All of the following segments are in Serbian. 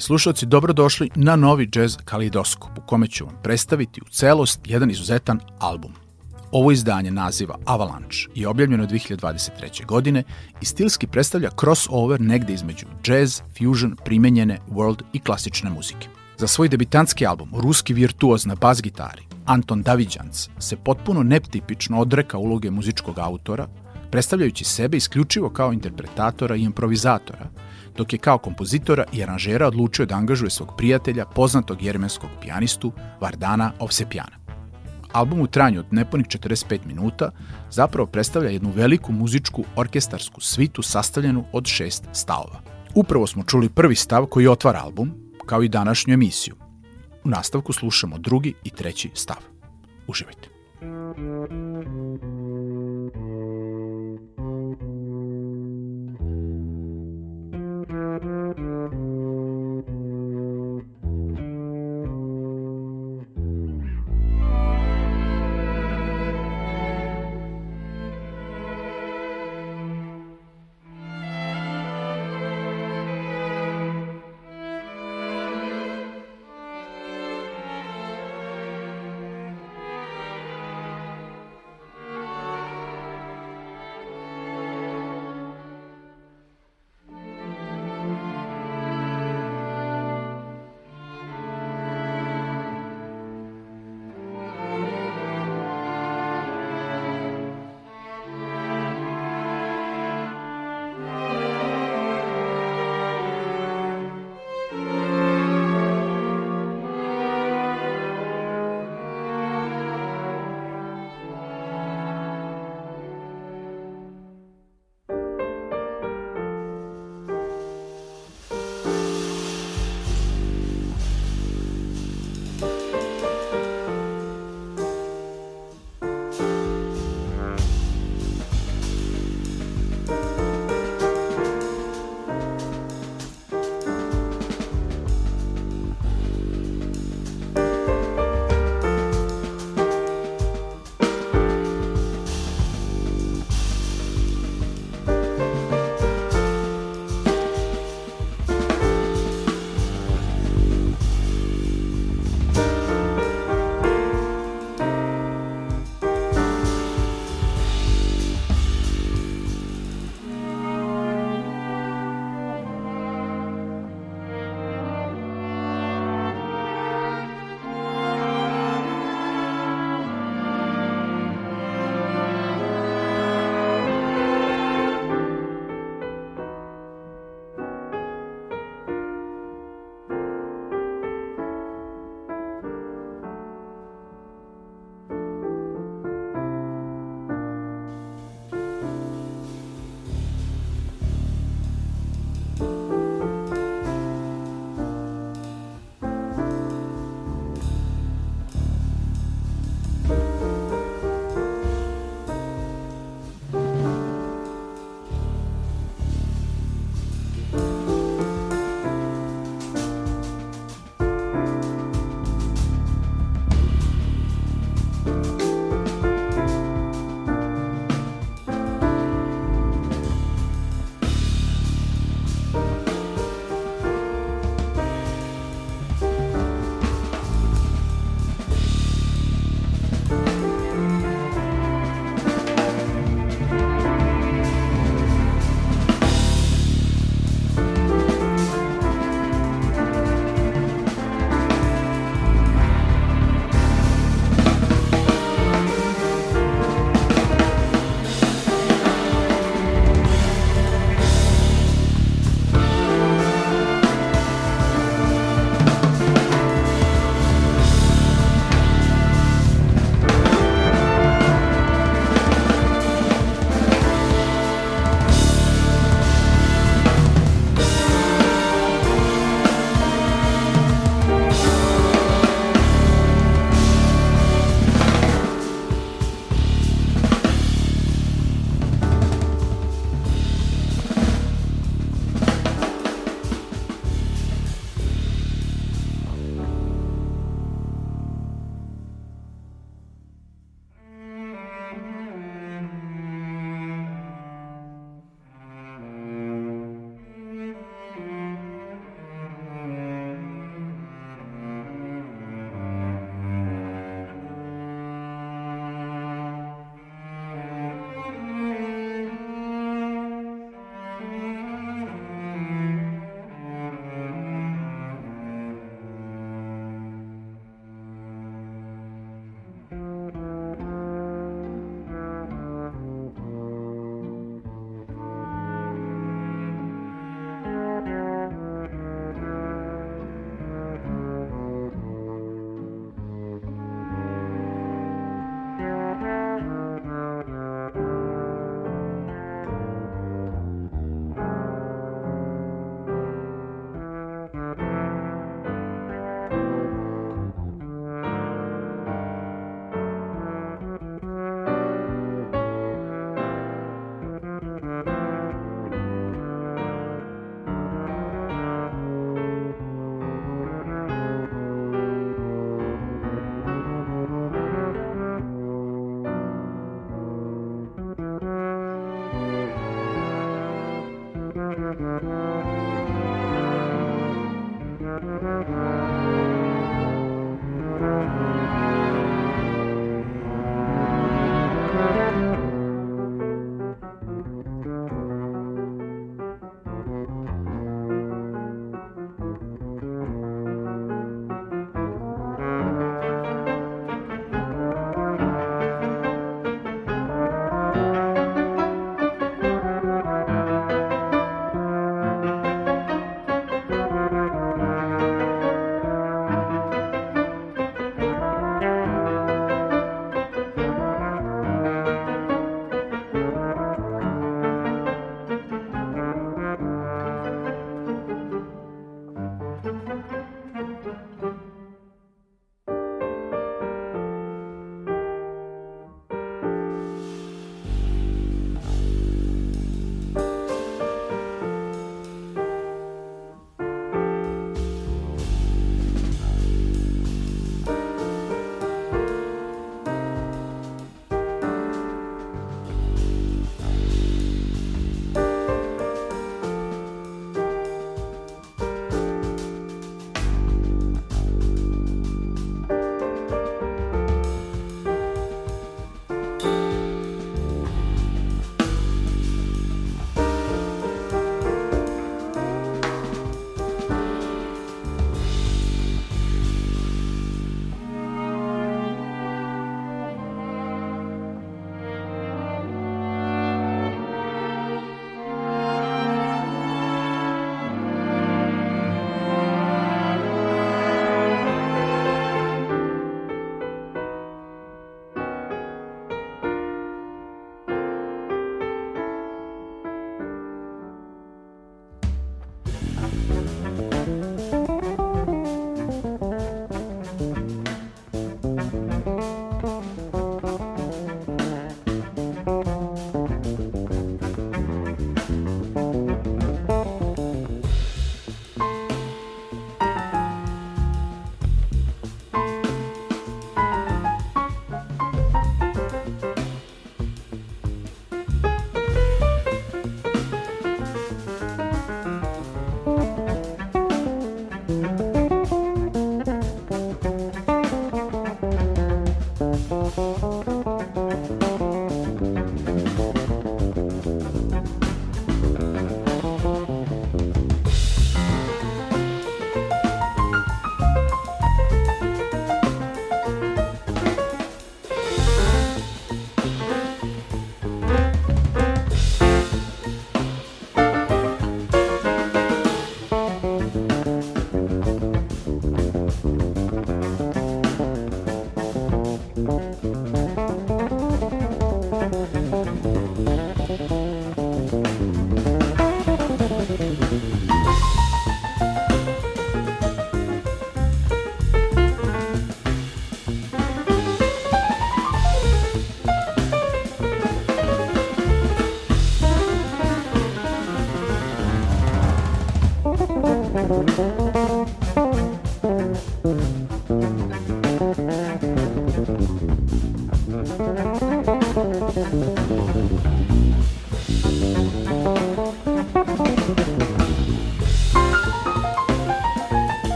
Dragi slušalci, dobrodošli na novi jazz kalidoskop u kome ću vam predstaviti u celost jedan izuzetan album. Ovo izdanje naziva Avalanche je objavljeno 2023. godine i stilski predstavlja crossover negde između jazz, fusion, primenjene, world i klasične muzike. Za svoj debitantski album, ruski virtuoz na bas gitari, Anton Davidjans se potpuno netipično odreka uloge muzičkog autora, predstavljajući sebe isključivo kao interpretatora i improvizatora, dok je kao kompozitora i aranžera odlučio da angažuje svog prijatelja, poznatog jermenskog pijanistu Vardana Ovsepjana. Album u tranju od nepunih 45 minuta zapravo predstavlja jednu veliku muzičku orkestarsku svitu sastavljenu od šest stavova. Upravo smo čuli prvi stav koji otvara album, kao i današnju emisiju. U nastavku slušamo drugi i treći stav. Uživajte.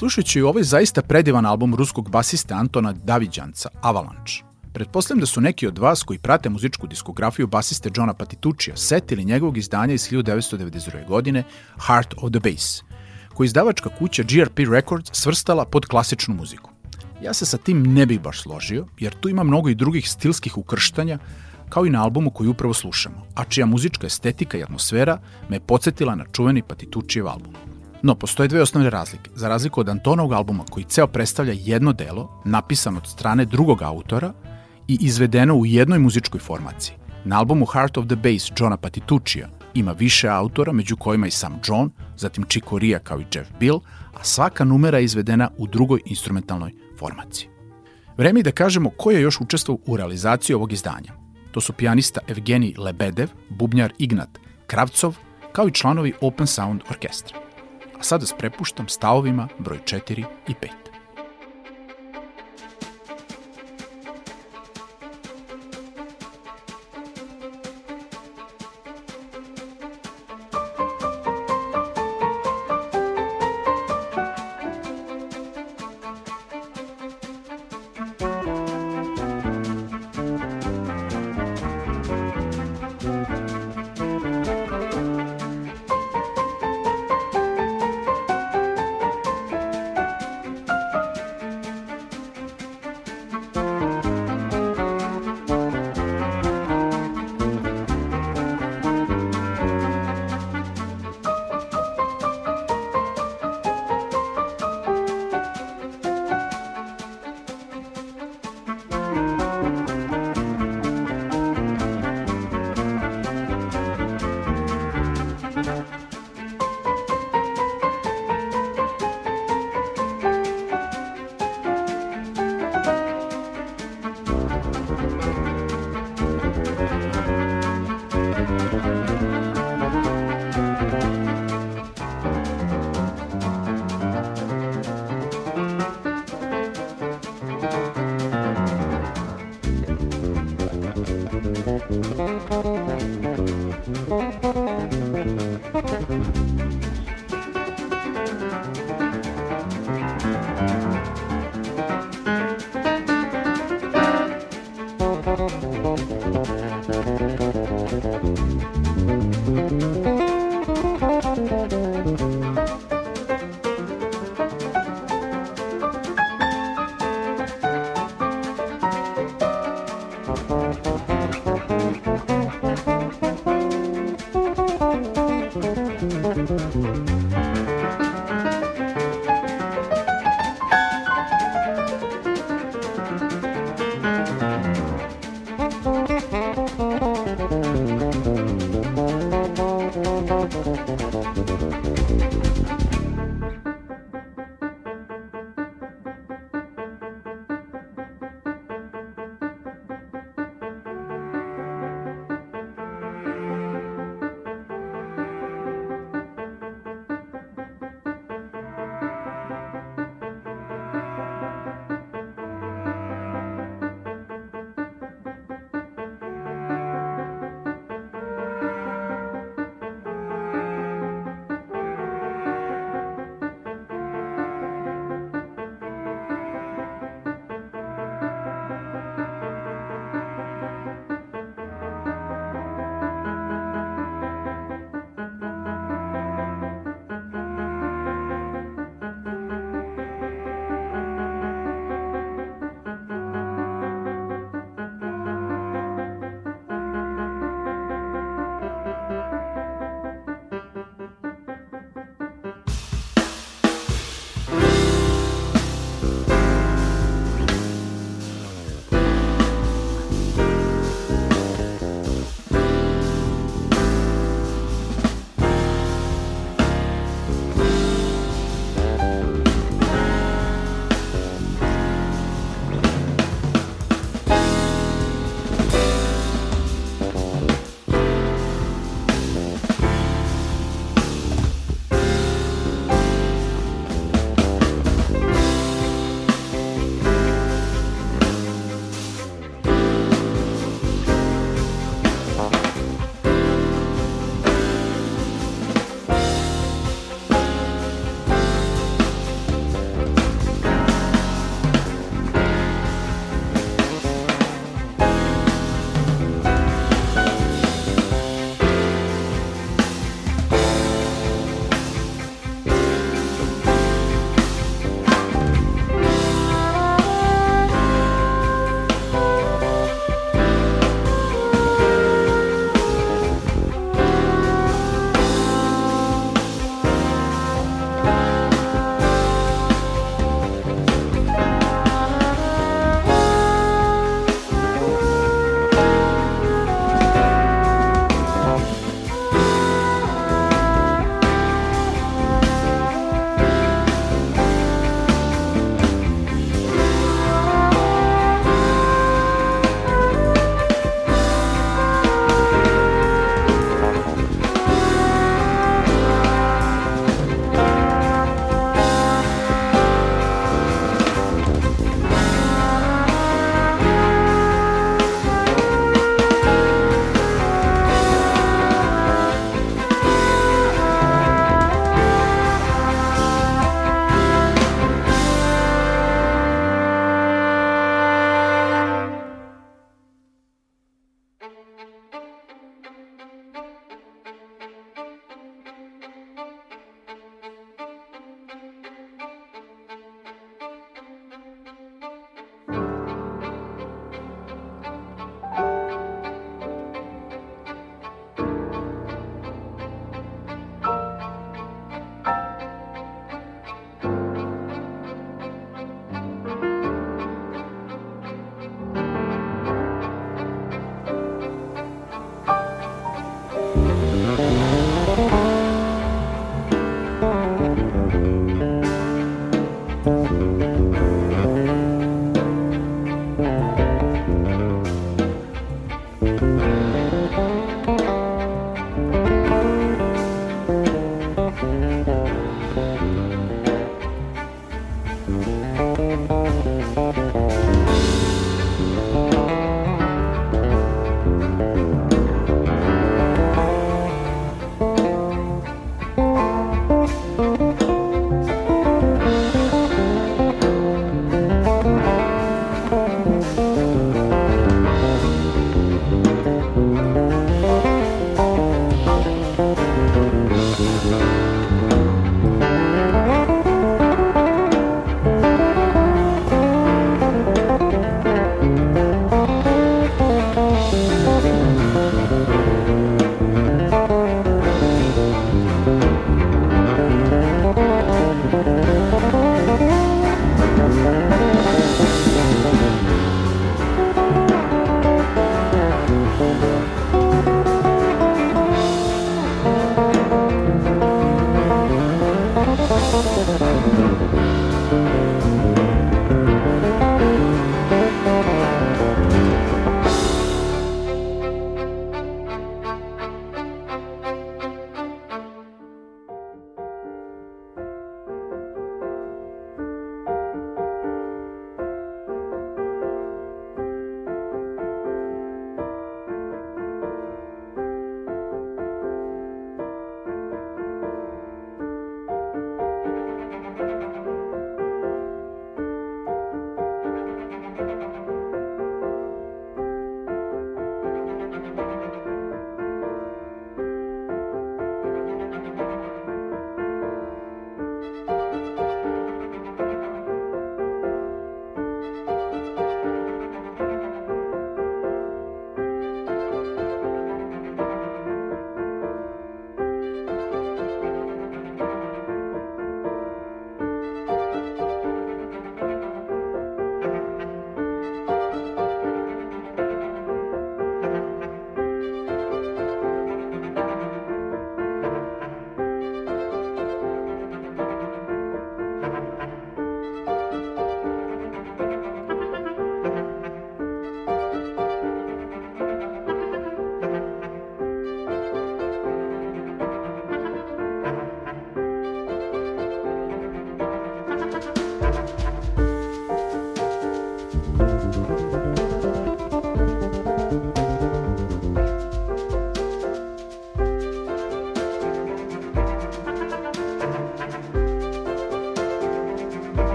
Slušajući ovaj zaista predivan album ruskog basista Antona Davidjanca, Avalanche, pretpostavljam da su neki od vas koji prate muzičku diskografiju basiste Johna Patituccija setili njegovog izdanja iz 1992. godine Heart of the Bass, koji izdavačka kuća GRP Records svrstala pod klasičnu muziku. Ja se sa tim ne bih baš složio, jer tu ima mnogo i drugih stilskih ukrštanja, kao i na albumu koji upravo slušamo, a čija muzička estetika i atmosfera me je podsjetila na čuveni Patitučijev album. No, postoje dve osnovne razlike. Za razliku od Antonovog albuma koji ceo predstavlja jedno delo, napisano od strane drugog autora i izvedeno u jednoj muzičkoj formaciji. Na albumu Heart of the Bass Johna Patituccija ima više autora, među kojima i sam John, zatim Chico Ria kao i Jeff Bill, a svaka numera je izvedena u drugoj instrumentalnoj formaciji. Vreme je da kažemo ko je još učestvao u realizaciji ovog izdanja. To su pijanista Evgenij Lebedev, bubnjar Ignat Kravcov, kao i članovi Open Sound orkestra. A sada s prepuštam stavovima broj 4 i 5.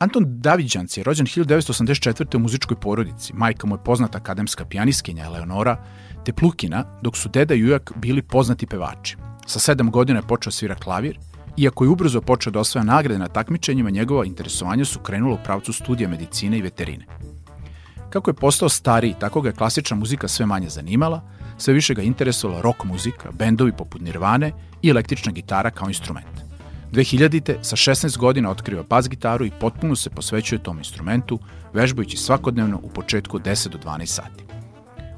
Anton Daviđanc je rođen 1984. u muzičkoj porodici. Majka mu je poznata akademska pijaniskinja Eleonora Teplukina, dok su deda i ujak bili poznati pevači. Sa sedam godina je počeo svira klavir, iako je ubrzo počeo da osvaja nagrade na takmičenjima, njegova interesovanja su krenula u pravcu studija medicine i veterine. Kako je postao stariji, tako ga je klasična muzika sve manje zanimala, sve više ga interesovala rock muzika, bendovi poput Nirvane i električna gitara kao instrument. 2000-te sa 16 godina otkriva bas gitaru i potpuno se posvećuje tom instrumentu, vežbajući svakodnevno u početku 10 do 12 sati.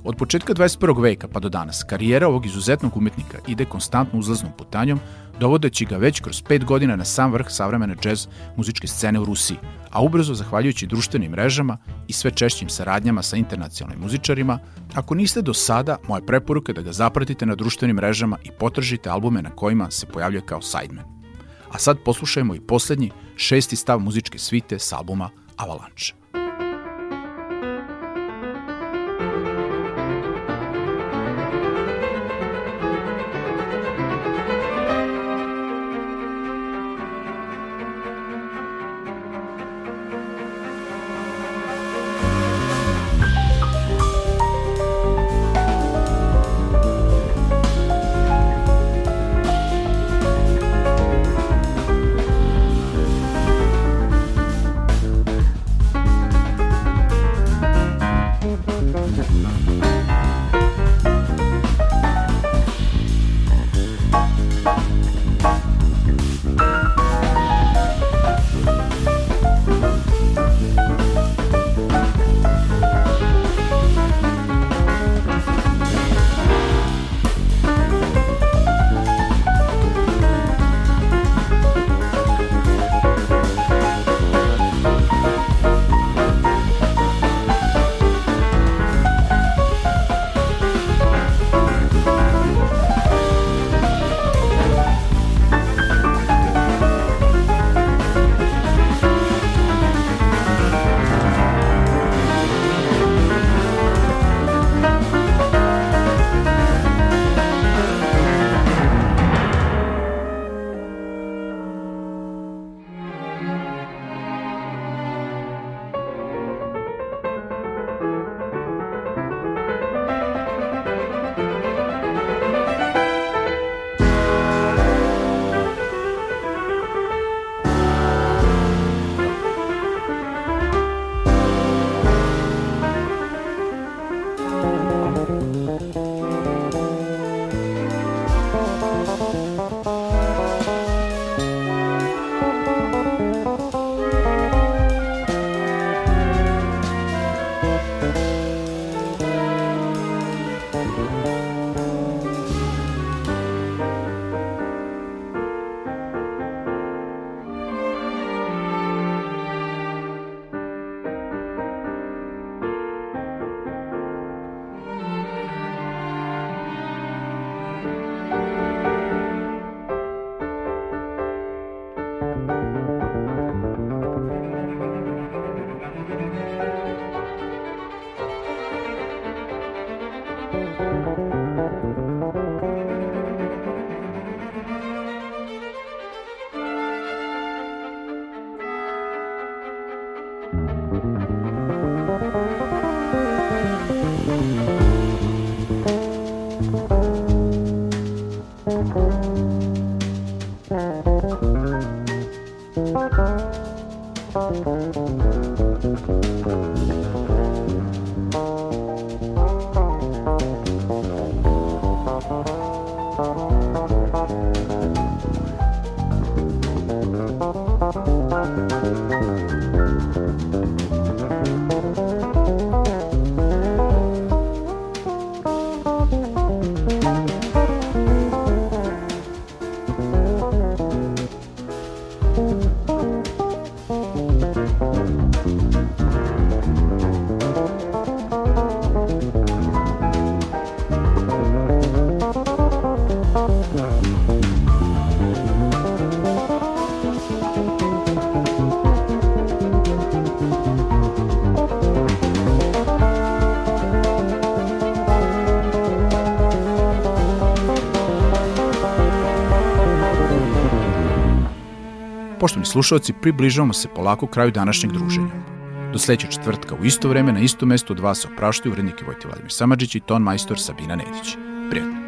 Od početka 21. veka pa do danas, karijera ovog izuzetnog umetnika ide konstantno uzlaznom putanjom, dovodeći ga već kroz pet godina na sam vrh savremene džez muzičke scene u Rusiji, a ubrzo, zahvaljujući društvenim mrežama i sve češćim saradnjama sa internacionalnim muzičarima, ako niste do sada, moja preporuka je da ga zapratite na društvenim mrežama i potržite albume na kojima se pojavljuje kao sideman. A sad poslušajmo i poslednji, šesti stav muzičke svite s albuma Avalanche. Slušalci, približavamo se polako kraju današnjeg druženja. Do sledećeg četvrtka u isto vreme na isto mesto od vas opraštaju urednike Vojte Vladimir Samadžić i ton majstor Sabina Nedić. Prijetno.